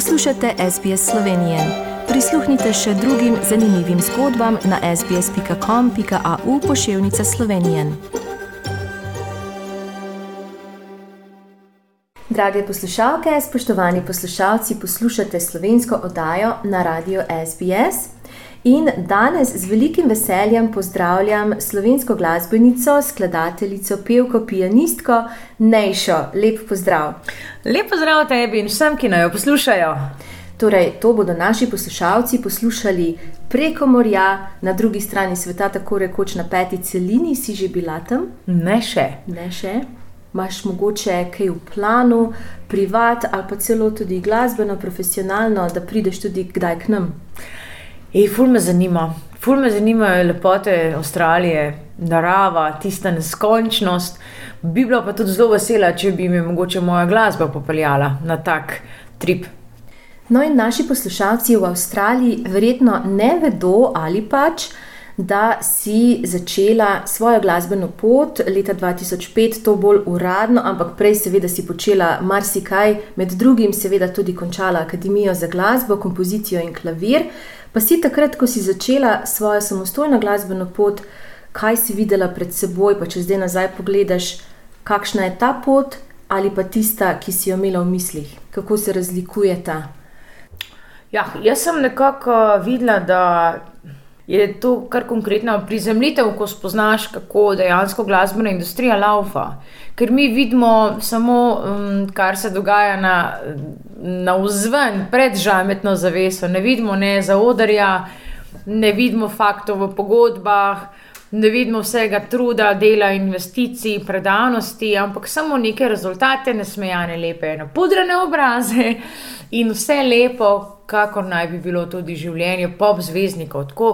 Poslušate SBS Slovenije. Prisluhnite še drugim zanimivim zgodbam na sbsp.com.au pošiljka Slovenije. Drage poslušalke, spoštovani poslušalci, poslušate slovensko oddajo na radiju SBS. In danes z velikim veseljem pozdravljam slovensko glasbenico, skladateljico, pevko, pianistko Nejšo. Lep pozdrav. Lep pozdrav tebi in vsem, ki naj jo poslušajo. Torej, to bodo naši poslušalci poslušali preko morja, na drugi strani sveta, tako rekoč na peti celini, si že bila tam? Ne še. Ne še. Máš mogoče kaj v planu, privat ali pa celo tudi glasbeno, profesionalno, da prideš tudi kdaj k nam? Ej, ful me zanima. Ful me zanimajo lepote Avstralije, narava, tista neskončnost. Bi bila pa tudi zelo vesela, če bi mi mogoče moja glasba popeljala na tak trip. No, in naši poslušalci v Avstraliji verjetno ne vedo ali pač, da si začela svojo glasbeno pot leta 2005, to bolj uradno, ampak prej, seveda, si počela marsikaj, med drugim, seveda, tudi končala Akademijo za glasbo, kompozicijo in klavir. Pa si takrat, ko si začela svojo samostojno glasbeno pot, kaj si videla pred seboj, pa če zdaj nazaj pogledaš, kakšna je ta pot ali pa tista, ki si jo imela v mislih, kako se razlikuje ta. Ja, jaz sem nekako videla, da je to kar konkretno prizemljitev, ko spoznaš, kako dejansko glasbena industrija laufa. Ker mi vidimo samo, um, kar se dogaja na na vzven, pred žametno zaveso, ne vidimo ne zaodarja, ne vidimo faktov v pogodbah, ne vidimo vsega truda, dela, investicij, predanosti, ampak samo neke rezultate, nesmejane, lepe, napudrane obraze in vse lepo, kakor naj bi bilo tudi življenje pop zvezdnikov. Tako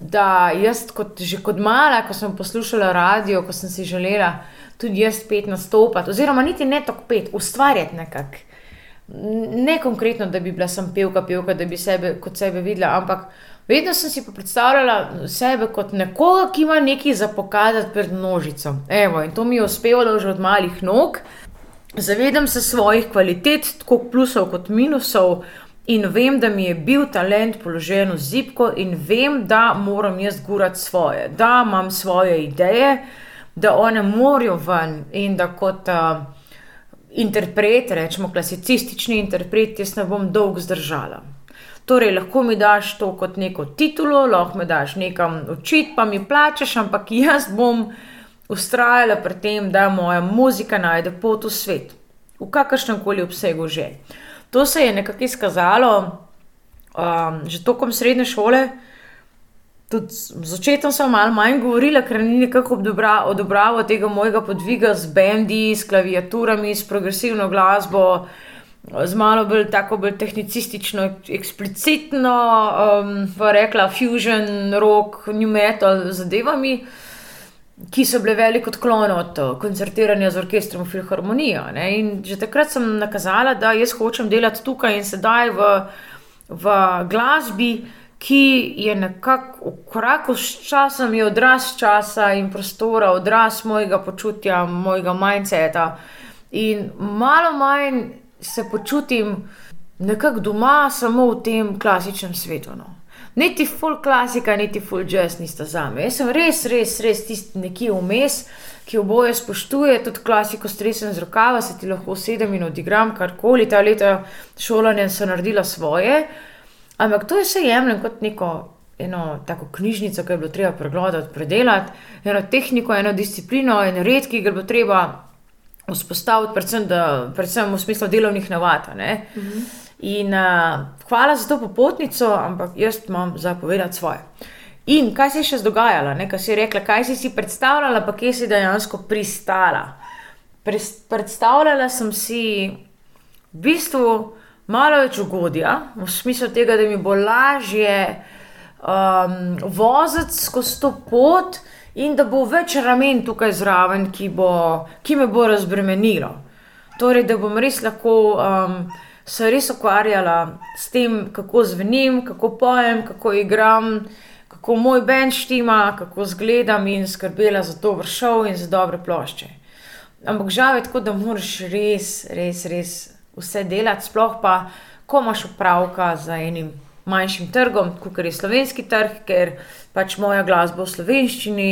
da jaz, kot, že kot mala, ko sem poslušala radio, ko sem si želela tudi jaz spet nastopati, oziroma niti ne tako pet, ustvarjati nekako ne konkretno, da bi bila sem pevka, pevka, da bi sebe kot sebe videla, ampak vedno sem si predstavljala sebe kot nekoga, ki ima nekaj za pokazati pred množico. Evo, in to mi je uspelo že od malih nog. Zavedam se svojih kvalitet, tako plusov kot minusov. In vem, da mi je bil talent položen v zipko, in vem, da moram jaz gurati svoje, da imam svoje ideje, da one morajo ven in da kot uh, interpret, rečemo klasicistični interpret, jaz ne bom dolgo zdržala. Torej, lahko mi daš to kot neko titulo, lahko mi daš nekam učiti, pa mi plačeš, ampak jaz bom ustrajala pri tem, da moja muzika najde pot v svet, v kakršnem koli obsegu že. To se je nekako izkazalo um, že tokom srednje šole. Tudi začetno sem malo manj govorila, ker ni nekako odobraval tega mojega podviga z bendi, s klaviaturami, s progresivno glasbo, z malo bolj tako bolj tehnicistično, eksplicitno, um, pa rekla fusion, rock, new metal zadevami, ki so bile velik odklon od uh, koncertiranja z orkestrom Filharmonija. Ne? In že takrat sem nakazala, da jaz hočem delati tukaj in sedaj v, v glasbi ki je nekako v koraku s časom, je odraz časa in prostora, odraz mojega počutja, mojega mindseta. In malo manj se počutim nekako doma, samo v tem klasičnem svetu. No. Niti full klasika, niti full jazz nista za me. Jaz sem res, res, res tisti nekje vmes, ki oboje spoštuje, tudi klasiko stresen z rokava, se ti lahko sedem in odigram karkoli, ta leta šolanja so naredila svoje. Ampak to je vse jemljem kot neko eno tako knjižnico, ki je bilo treba pregledati, predelati, eno tehniko, eno disciplino, en red, ki ga bo treba vzpostaviti, predvsem, da, predvsem v smislu delovnih navad. Mhm. In uh, hvala za to popotnico, ampak jaz imam za povedati svoje. In kaj se je še dogajalo, kaj si rekla, kaj si si predstavljala, pa kje si dejansko pristala. Predstavljala sem si v bistvu malo več ugodja, v smislu tega, da mi bo lažje um, voziti skozi to pot in da bo več ramen tukaj zraven, ki, bo, ki me bo razbremenilo. Torej, da bom res lahko um, se res ukvarjala s tem, kako zvenim, kako pojem, kako igram. Kako moj bench štima, kako izgledam, in skrbela za to vršil in za dobre plošče. Ampak žal je tako, da moraš res, res, res vse delati, sploh pa, ko imaš opravka z enim manjšim trgom, kot je slovenski trg, ker pač moja glasba v slovenščini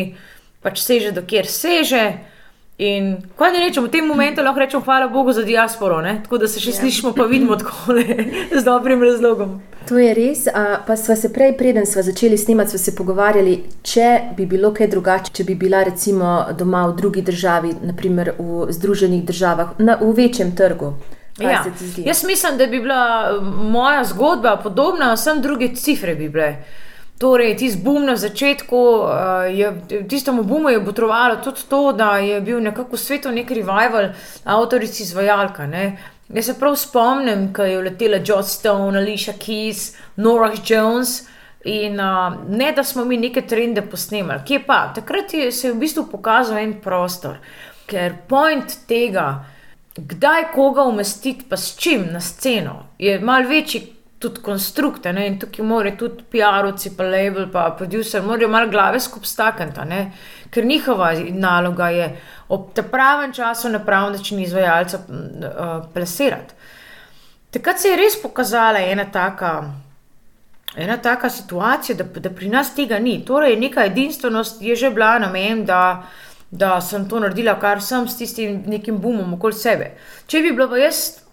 pač seže do kjer seže. In kaj ne rečemo, v tem momentu lahko rečemo, hvala Bogu za diasporo, ne? tako da se še ja. slišimo, pa vidimo tako le, z dobrim razlogom. To je res. A, pa smo se prej, preden smo začeli snemati, smo se pogovarjali, če bi bilo kaj drugače, če bi bila recimo doma v drugi državi, naprimer v Združenih državah, na, v večjem trgu. Ja. Jaz mislim, da bi bila moja zgodba podobna, vsem druge cifre bi bile. Torej, tisti boom na začetku, je, tistemu boomu je potrovalo tudi to, da je bil nekako svetu nek revival, avtorici izvajalka. Ne. Jaz se prav spomnim, ko je letela John Stone, Alicia Keys, Nora Jones. In uh, ne, da smo mi neke trende posnemali, kje pa. Takrat je se je v bistvu pokazal en prostor, ker point tega, kdaj koga umestiti, pa s čim na sceno, je mal večji tudi konstrukte. Ne? In tukaj morajo tudi PR-ovci, pa label, pa producer, morajo malo glave skupaj stakniti, ker njihova naloga je ob tem pravem času na pravi način izvajalca uh, plesirati. Takrat se je res pokazala ena taka. Ena taka situacija, da, da pri nas tega ni. Torej, neka edinstvenost je že bila na meni, da, da sem to naredila, kar sem s tistim nekim bumom okoli sebe. Če bi bila jaz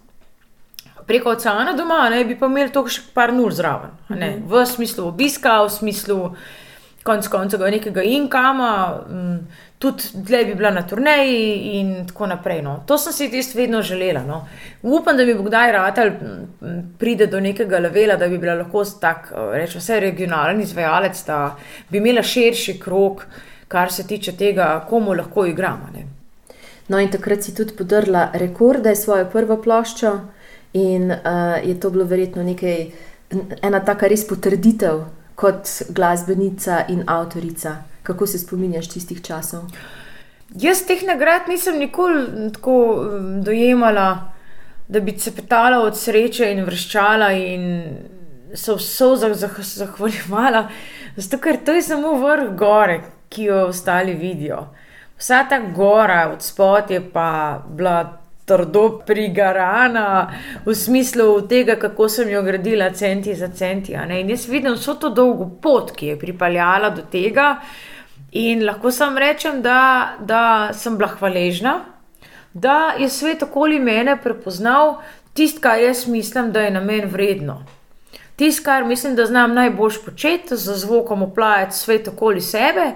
preko oceana doma, ne, bi pa imeli to še par nul zraven. Ne, mhm. v smislu obiska, v smislu konc koncev nekega inkama, mm, tudi dlje bi bila na turneji in tako naprej. No. To sem si tisto vedno želela. No. Upam, da bi kdaj ratelj mm, pride do nekega levela, da bi bila lahko tak, rečem, vse regionalni izvajalec, da bi imela širši krok, kar se tiče tega, komu lahko igramo. Ne. No, in takrat si tudi podrla rekorde svojo prvo ploščo. In uh, je to bilo verjetno nekaj, ena taka res potrditev kot glasbenica in avtorica. Kako se spominjaš tistih časov? Jaz teh nagrad nisem nikoli tako dojemala, da bi se petala od sreče in vrščala in se v sozah zahvaljevala. Zato, ker to je samo vrh gore, ki jo ostali vidijo. Vsa ta gora od spodaj je pa bila trdo prigarana, v smislu tega, kako sem jo gradila, centi za centi. In jaz vidim vso to dolgo pot, ki je pripeljala do tega, in lahko sam rečem, da, da sem bila hvaležna, da je svet okoli mene prepoznal tisto, kar jaz mislim, da je na meni vredno. Tisto, kar mislim, da znam najbolj početi, z zvokom oplajati svet okoli sebe,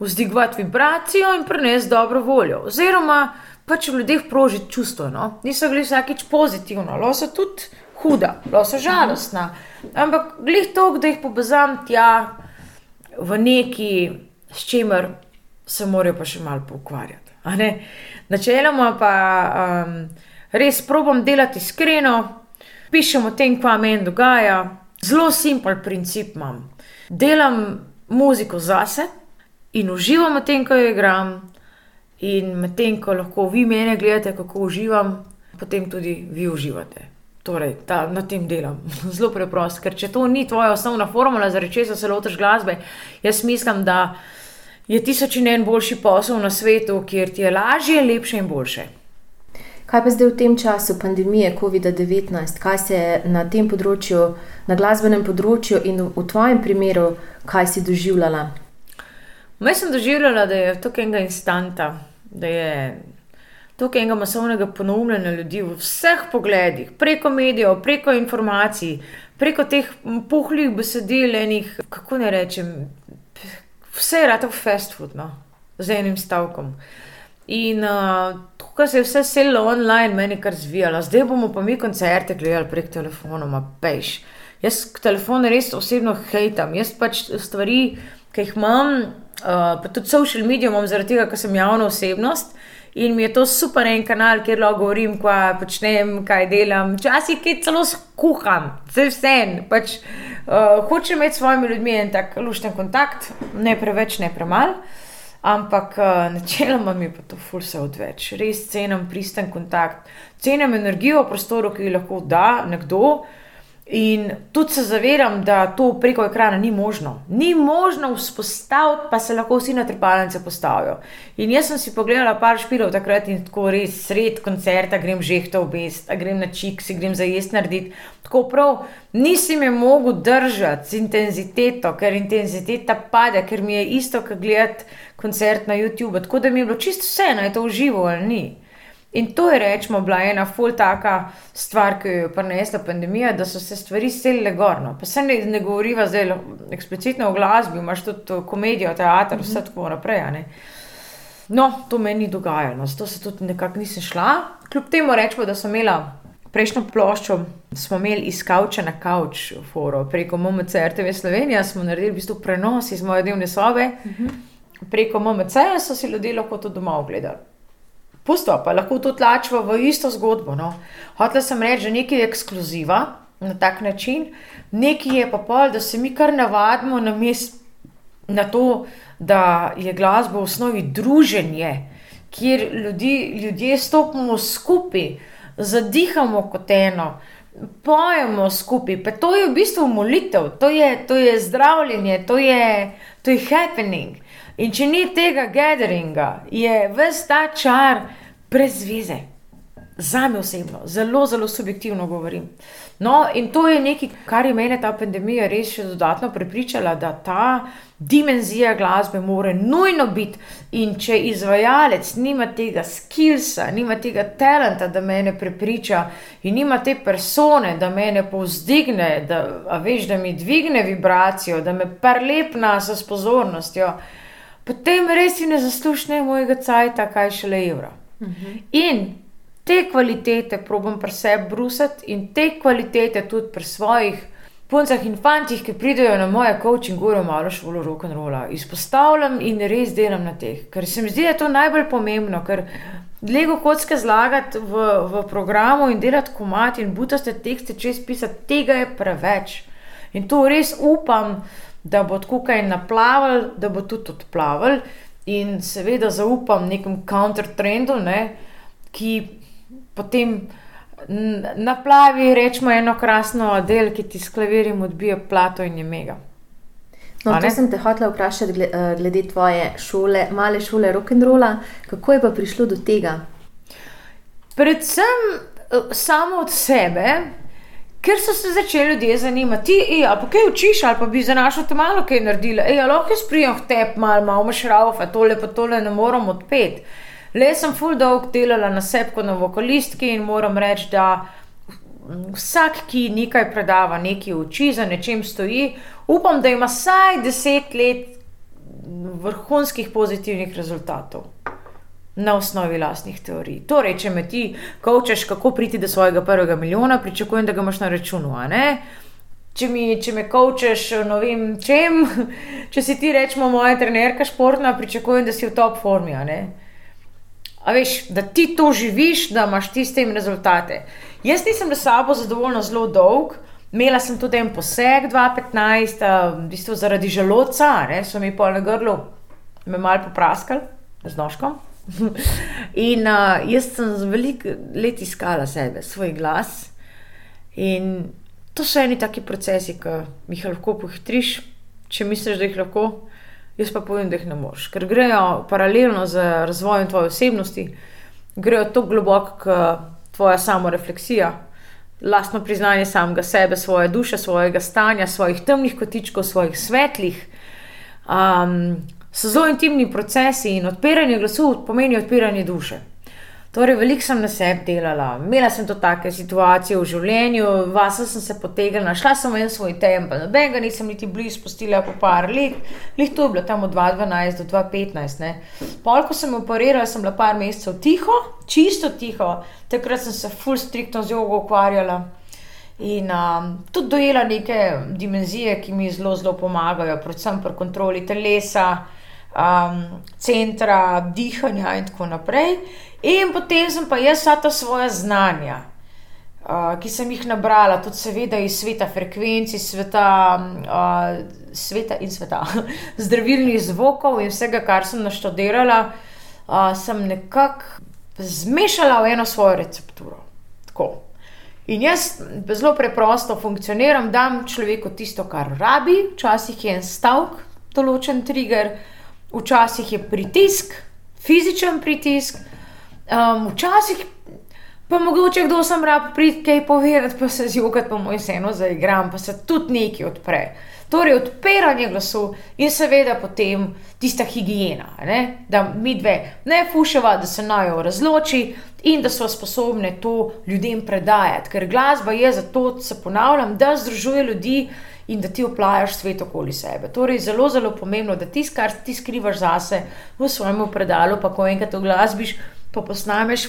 vzdigovati vibracijo in prenesti dobro voljo. Oziroma, pač v ljudeh prožiti čustvo. No? Niso bili vsakič pozitivno, lo so tudi huda, lo so žalostna. Ampak glih to, da jih pobezam tja v neki, s čimer se morajo pa še malo pokvarjati. Načeloma pa um, res probujem delati iskreno, pišem o tem, kaj meni dogaja. Zelo simpel princip imam. Delam muziko zase in uživam v tem, ko jo igram. In medtem, ko lahko vi mene gledate, kako uživam, potem tudi vi uživate. Torej, ta, na tem delam. Zelo preprosto, ker če to ni tvoja osnovna formula, zaradi česa se lotiš glasbe, jaz mislim, da je tisoč in en boljši posel na svetu, kjer ti je lažje, lepše in boljše. Kaj pa zdaj v tem času pandemije COVID-19, kaj se na tem področju, na glasbenem področju in v tvojem primeru, kaj si doživljala? Jaz sem doživljala, da je to enega instanta da je tukaj enega masovnega ponovljenja ljudi v vseh pogledih, preko medijev, preko informacij, preko teh puhlih besedil, enih, kako ne rečem, vse je rado fast food, no, z enim stavkom. In uh, tukaj se je vse selilo online, meni kar zvijalo, zdaj bomo pa mi koncerte gledali prek telefonoma, peš. Jaz telefon res osebno hejtam, jaz pač stvari, ki jih imam, uh, pa tudi social medije imam zaradi tega, ker sem javna osebnost. In mi je to super en kanal, kjer lahko govorim, kaj počnem, kaj delam. Včasih kaj celo skuham, vse vse. Pač, uh, hočem imeti s svojimi ljudmi en tak lušten kontakt, ne preveč, ne premalo. Ampak uh, načeloma mi je pa to fulse odveč. Res cenim pristen kontakt, cenim energijo v prostoru, ki jo lahko da nekdo. In tudi se zavedam, da to preko ekrana ni možno. Ni možno vzpostaviti, pa se lahko vsi na trepalnice postavijo. In jaz sem si pogledala par špilov takrat in tako res sred koncerta grem žehto obest, grem na čik, si grem za jesti narediti. Tako prav nisi me mogel držati z intenziteto, ker intenziteta pade, ker mi je isto, kot gledati koncert na YouTube. Tako da mi je bilo čisto vse, naj to uživo ali ni. In to je, rečemo, bila ena ful taka stvar, ki jo je prinesla pandemija, da so se stvari selile gorno. Pa se ne, ne govoriva zdaj eksplicitno o glasbi, imaš tudi komedijo, teater, vse mhm. tako naprej. No, to meni ni dogajalo, zato se tudi nekako nisem šla. Kljub temu rečemo, da sem imela prejšnjo ploščo, smo imeli iz kavča na kavč, foro, preko MMC RTV Slovenija smo naredili v bistvu prenos iz moje dnevne sobe. Mhm. Preko MMC so si ljudje lahko to doma ogledali. Pusto, pa lahko to tlačimo v isto zgodbo. No. Hotel sem reči, da nekaj je ekskluziva na tak način, nekaj je pa pol, da se mi kar navadimo na, mes, na to, da je glasba v osnovi druženje, kjer ljudi, ljudje stopimo skupaj, zadihamo kot eno. Pojemo skupaj, pa to je v bistvu molitev, to je, to je zdravljenje, to je, to je happening. In če ni tega gatheringa, je vse ta čar brez veze. Za me osebno, zelo, zelo subjektivno govorim. No, in to je nekaj, kar je meni ta pandemija res še dodatno prepričala, da ta dimenzija glasbe mora nujno biti. In če izvajalec nima tega skillsa, nima tega talenta, da me prepriča, in nima te persone, da me povzdigne, da, veš, da mi dvigne vibracijo, da me parlepna s pozornostjo potem res ne zaslužne mojega cajta, kaj šele evra. Uh. -huh. In te kvalitete probam pri sebi brusati in te kvalitete tudi pri svojih puncah in fantih, ki pridejo na moje coaching, govorim malo šolo rock and rolla. Izpostavljam in res delam na teh, ker se mi zdi, da je to najbolj pomembno. Lego kocke zlagati v, v programu in delati komat in butaste tekste, če spisati, tega je preveč. In to res upam, da bo tako kaj naplaval, da bo tudi odplaval. In seveda zaupam nekem countertrendu, ne, ki potem naplavi, rečemo, eno krasno del, ki ti s klavirjem odbija plato in je mega. No, to sem te hotela vprašati eh, glede tvoje šole, male šole rock and rolla. Kako je pa prišlo do tega? Predvsem eh, samo od sebe, Ker so se začeli ljudje zanimati, ej, pa kaj učiš, ali pa bi za našo te malo kaj naredila, ej, lahko jaz prijem v tep, malo, malo imaš raufa, tole pa tole ne moram odpet. Le sem full dolg delala na sebi kot na vokalistki in moram reči, da vsak, ki nekaj predava, nekaj uči, za nečem stoji, upam, da ima vsaj deset let vrhunskih pozitivnih rezultatov na osnovi lastnih teorij. Torej, če me ti kaučeš, kako priti do svojega prvega milijona, pričakujem, da ga imaš na računu. Če, mi, če me kaučeš, no vem čem, če si ti rečemo moja trenerka športna, pričakujem, da si v top formi. A, a veš, da ti to živiš, da imaš ti s tem rezultate. Jaz nisem s sabo zadovoljna zelo dolg. Imela sem tudi en poseg 2015, v bistvu zaradi želodca, ne, so mi pol na grlu, me mal popraskali z nožkom. In uh, jaz sem veliko let iskala sebe, svoj glas. In to so eni taki procesi, ki jih lahko pohitiš, če misliš, da jih lahko. Jaz pa povem, da jih ne moreš, ker grejo paralelno z razvojem tvoje osebnosti, grejo tako globoko, kot tvoja samorefleksija, lastno priznanje samega sebe, svoje duše, svojega stanja, svojih temnih kotičkov, svojih svetlih. Um, so zelo intimni procesi in odpiranje glasu pomeni odpiranje duše. Torej, veliko sem na sebi delala, imela sem to take situacije v življenju, vase sem se potegnila, šla sem v svoj tempel, nobenega nisem niti blizu spustila po par let, lih to je bilo tam od 2012 do 2015. Pol, ko sem operirala, sem bila par mesecev tiho, čisto tiho, takrat sem se full striktno z jogo ukvarjala. In um, tudi dojela neke dimenzije, ki mi zelo, zelo pomagajo, predvsem pri kontroli telesa, um, centra dihanja in tako naprej. In potem sem pa jaz vsa ta svoja znanja, uh, ki sem jih nabrala, tudi seveda iz sveta frekvenci, sveta, uh, sveta in sveta, zdravilnih zvokov in vsega, kar sem naštudirala, uh, sem nekako zmešala v eno svojo recepturo. Tako. In jaz zelo preprosto funkcioniram, dam človeku tisto, kar rabi, včasih je en stavek, določen trigger, včasih je pritisk, fizičen pritisk, um, včasih pa mogoče kdo sem rab priti kaj povedati, pa se zjokati, pa moj seno zaigram, pa se tudi nekaj odpre. Torej, odpiranje glasu in seveda potem tista higiena, ne? da mi dve ne fuševa, da se najo razloči in da smo sposobni to ljudem predajati. Ker glasba je zato, se ponavljam, da združuje ljudi in da ti oplajaš svet okoli sebe. Torej, zelo, zelo pomembno, da ti, kar ti skrivaš zase v svojem predalu, pa ko enkrat v glasbiš, pa posnameš,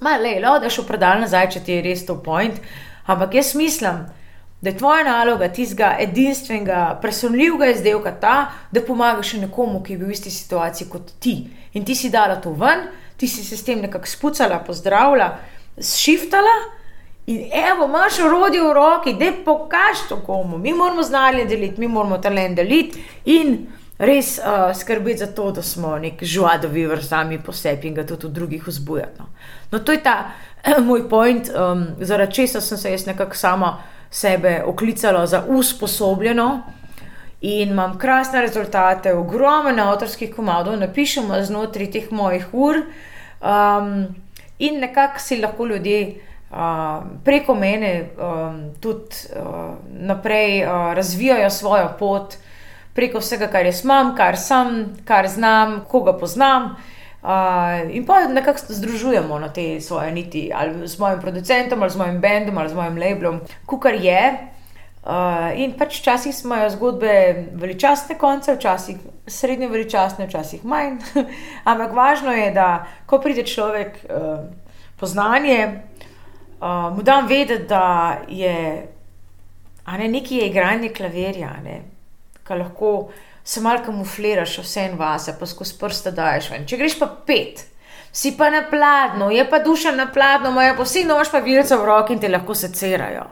malo da šel predal nazaj, če ti je res to point. Ampak jaz mislim, da je tvoja naloga tistega edinstvenega, presunljivega izdelka ta, da pomagaš nekomu, ki je bil v isti situaciji kot ti. In ti si dala to ven, ti si se s tem nekako spucala, pozdravila, šiftala. In evo, imaš orodje v roki, da pokaž to komu. Mi moramo znanje deliti, mi moramo talent deliti in res uh, skrbeti za to, da smo nek žuadovi vrstami po sebi in ga tudi v drugih vzbujati. No. no, to je ta uh, moj point, um, zaradi česa sem se jaz nekako sama sebe oklicala za usposobljeno. In imam krasne rezultate, ogromno avtorskih komadov, napišemo znotraj teh mojih ur, um, in nekako si lahko ljudje uh, preko mene um, tudi uh, naprej uh, razvijajo svojo pot, preko vsega, kar jaz imam, kar sem, kar znam, koga poznam. Uh, in pa nekako združujemo na te svoje niti, ali z mojim producentom, ali z mojim bendom, ali z mojim labelom, kar je. Uh, in pač včasih smo zgodbe veličastne konce, včasih srednje veličastne, včasih manj. Ampak važno je, da ko pride človek uh, poznanje, uh, mu dam vedeti, da je ne, nekaj je igranje klavirja, ki lahko se malo kamufliraš, vse en vase, pa skozi prste daješ ven. Če greš pa pet, si pa na pladnju, je pa duša na pladnju, imajo pa vsi nož pa virce v roki in te lahko secerajo.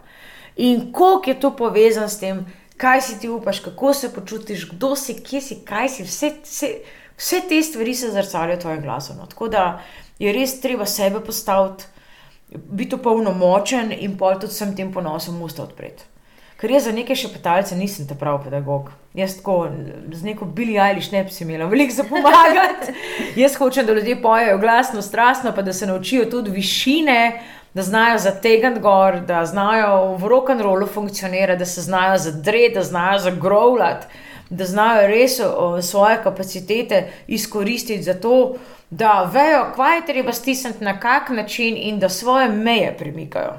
In koliko je to povezano s tem, kaj si ti upaš, kako se počutiš, kdo si, kje si, kaj si, vse, vse, vse te stvari se zrcalijo v tvojem glasu. No. Tako da je res treba sebe postaviti, biti polnomočen in pol tudi vsem tem ponosom usta odpreti. Ker jaz za neke šepetalce nisem ta pravi pedagog. Jaz tako z neko bili ali šne bi si imela veliko za pomagati. jaz hočem, da ljudje pojejo glasno, strastno, pa da se naučijo tudi višine, da znajo zategati gor, da znajo v rock and rollu funkcionirati, da se znajo zadreti, da znajo zagrovljati, da znajo res o, svoje kapacitete izkoristiti za to, da vejo, kaj je treba stisniti na kak način in da svoje meje premikajo.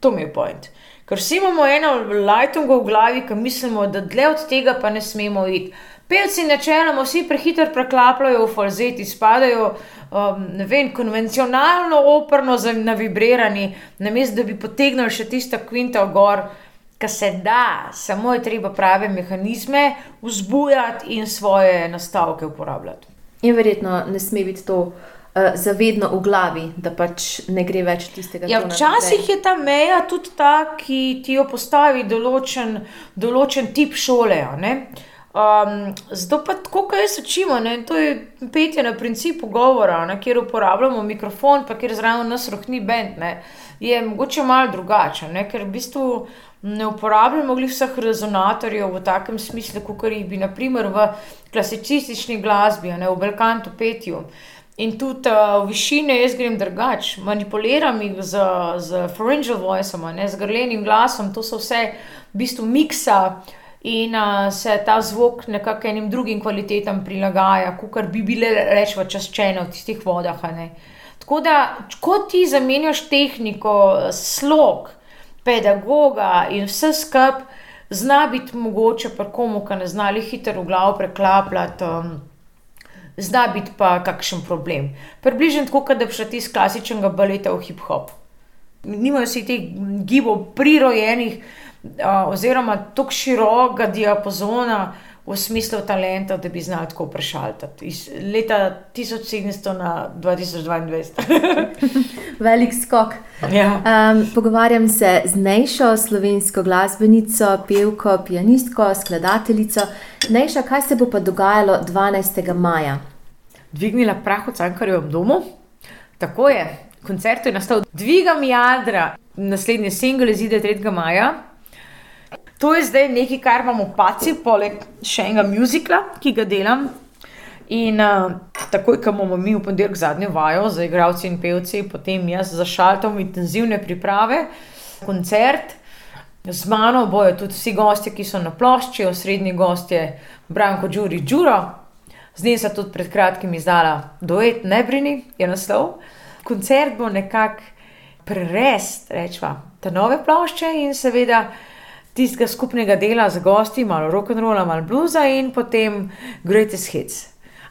To mi je point. Ker vsi imamo eno lajtongo v glavi, ki mislimo, da dlje od tega pa ne smemo iti. Pevci načeloma vsi prehitro preklapljajo v falzeti, spadajo um, vem, konvencionalno, operno, navibrirani, namesto da bi potegnili še tisto kvinto gor, kar se da, samo je treba prave mehanizme vzbujati in svoje nastavke uporabljati. In verjetno ne sme biti to. Eh, zavedno v glavi, da pač ne gre več tistega. Ja, včasih je ta meja tudi ta, ki ti jo postavi določen, določen tip šole. Um, zato pa tako, kaj jaz učimo, ne? to je petje na principu govora, ne? kjer uporabljamo mikrofon, pa kjer zraven nas rohni bend, je mogoče malo drugačen, ne? ker v bistvu ne uporabljamo vseh rezonatorjev v takem smislu, kot jih bi naprimer v klasicistični glasbi, ne? v belkantu petju. In tudi uh, v višini jaz grem drugače, manipuliram jih z, z pharyngeal voicem, z grlenim glasom, to so vse v bistvu miksa in uh, se ta zvok nekako enim drugim kvalitetam prilagaja, kot bi bile rečeno čaščene v tistih vodah. Tako da, ko ti zamenjaš tehniko, slog, pedagoga in vse skupaj, zna biti mogoče pa komu, ki ne znali hitro v glavo preklapljati. Um, zna biti pa kakšen problem. Približno tako, da bi šel iz klasičnega baleta v hip-hop. Nimajo si teh gibov prirojenih, oziroma tako širokega diapazona v smislu talenta, da bi znal tako prešaltati. Iz leta 1700 na 2022. Velik skok. Ja. Um, pogovarjam se z najšo slovensko glasbenico, pevko, pianistko, skladateljico. Najša, kaj se bo pa dogajalo 12. maja? Dvignila prah v Cankarjevem domu. Tako je, koncert je nastal, dvigam jadra. naslednji singel izide 3. maja. To je zdaj nekaj, kar imamo paci, poleg še enega muzikla, ki ga delam. In uh, takoj, ko bomo mi v ponedeljek zadnjo vajo za igralci in pevci, potem jaz zašaltam intenzivne priprave, koncert. Z mano bojo tudi vsi gostje, ki so na plošči, osrednji gostje Branko Đuri Đuro. Z njim sem tudi pred kratkim izdala Duet Nebrini, je naslov. Koncert bo nekako prerest, rečva, te nove plošče in seveda tistega skupnega dela z gosti, malo rock and rolla, malo bluza in potem greatest hits.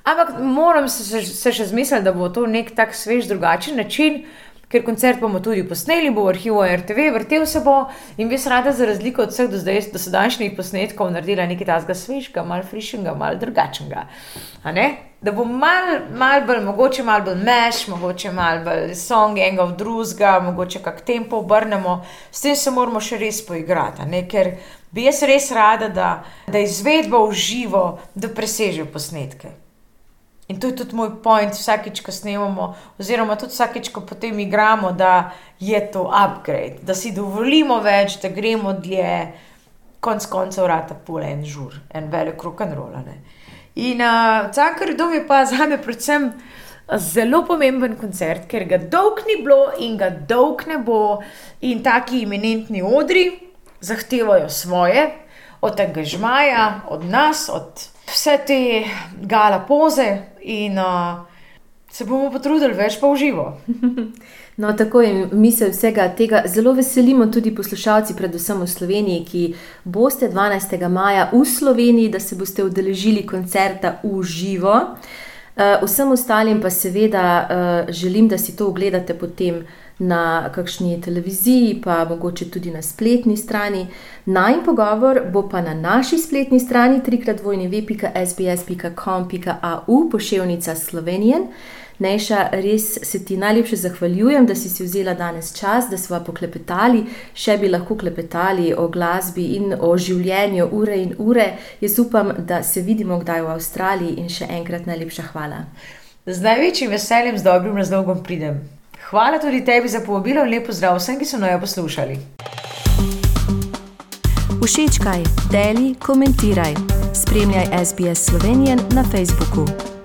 Ampak moram se, se še zmisliti, da bo to nek tak svež, drugačen način, ker koncert bomo tudi posneli, bo v arhivu RTV, vrtel se bo in bi se rada, za razliko od vseh do zdaj, do sedajšnjih posnetkov, naredila nekaj tazga svežga, malo frišnega, malo drugačnega. Da bo malo mal bolj, mogoče malo bolj meš, mogoče malo bolj song, enega v drugega, mogoče kak tempo obrnemo, s tem se moramo še res poigrati. Ker bi jaz res rada, da, da izvedba v živo, da preseže posnetke. In to je tudi moj point, vsakič, ko snemamo, oziroma tudi vsakič, ko potem igramo, da je to upgrade, da si dovolimo več, da gremo dlje, konc koncev, vrata pole en žur, en velik rok and roll. In uh, Cankar dom je pa za me predvsem zelo pomemben koncert, ker ga dolg ni bilo in ga dolg ne bo, in taki imenitni odri zahtevajo svoje, od angažmaja, od nas, od vse te gala poze in uh, se bomo potrudili več pa v živo. No, tako in mi se vsega tega zelo veselimo, tudi poslušalci, predvsem v Sloveniji, ki boste 12. maja v Sloveniji, da se boste udeležili koncerta v živo. Uh, vsem ostalim pa seveda uh, želim, da si to ogledate potem na kakšni televiziji, pa mogoče tudi na spletni strani. Najn pogovor bo pa na naši spletni strani trikratvojni.sbs.com.au pošiljnica Slovenijen. Nejša, res se ti najlepše zahvaljujem, da si si vzela danes čas, da smo poklepetali, še bi lahko klepetali o glasbi in o življenju ure in ure. Jaz upam, da se vidimo kdaj v Avstraliji in še enkrat najlepša hvala. Z največjim veseljem, z dobrim razlogom pridem. Hvala tudi tebi za povabilo in lepo zdrav vsem, ki so naj poslušali. Všečkaj, deli, komentiraj. Spremljaj SBS Slovenijo na Facebooku.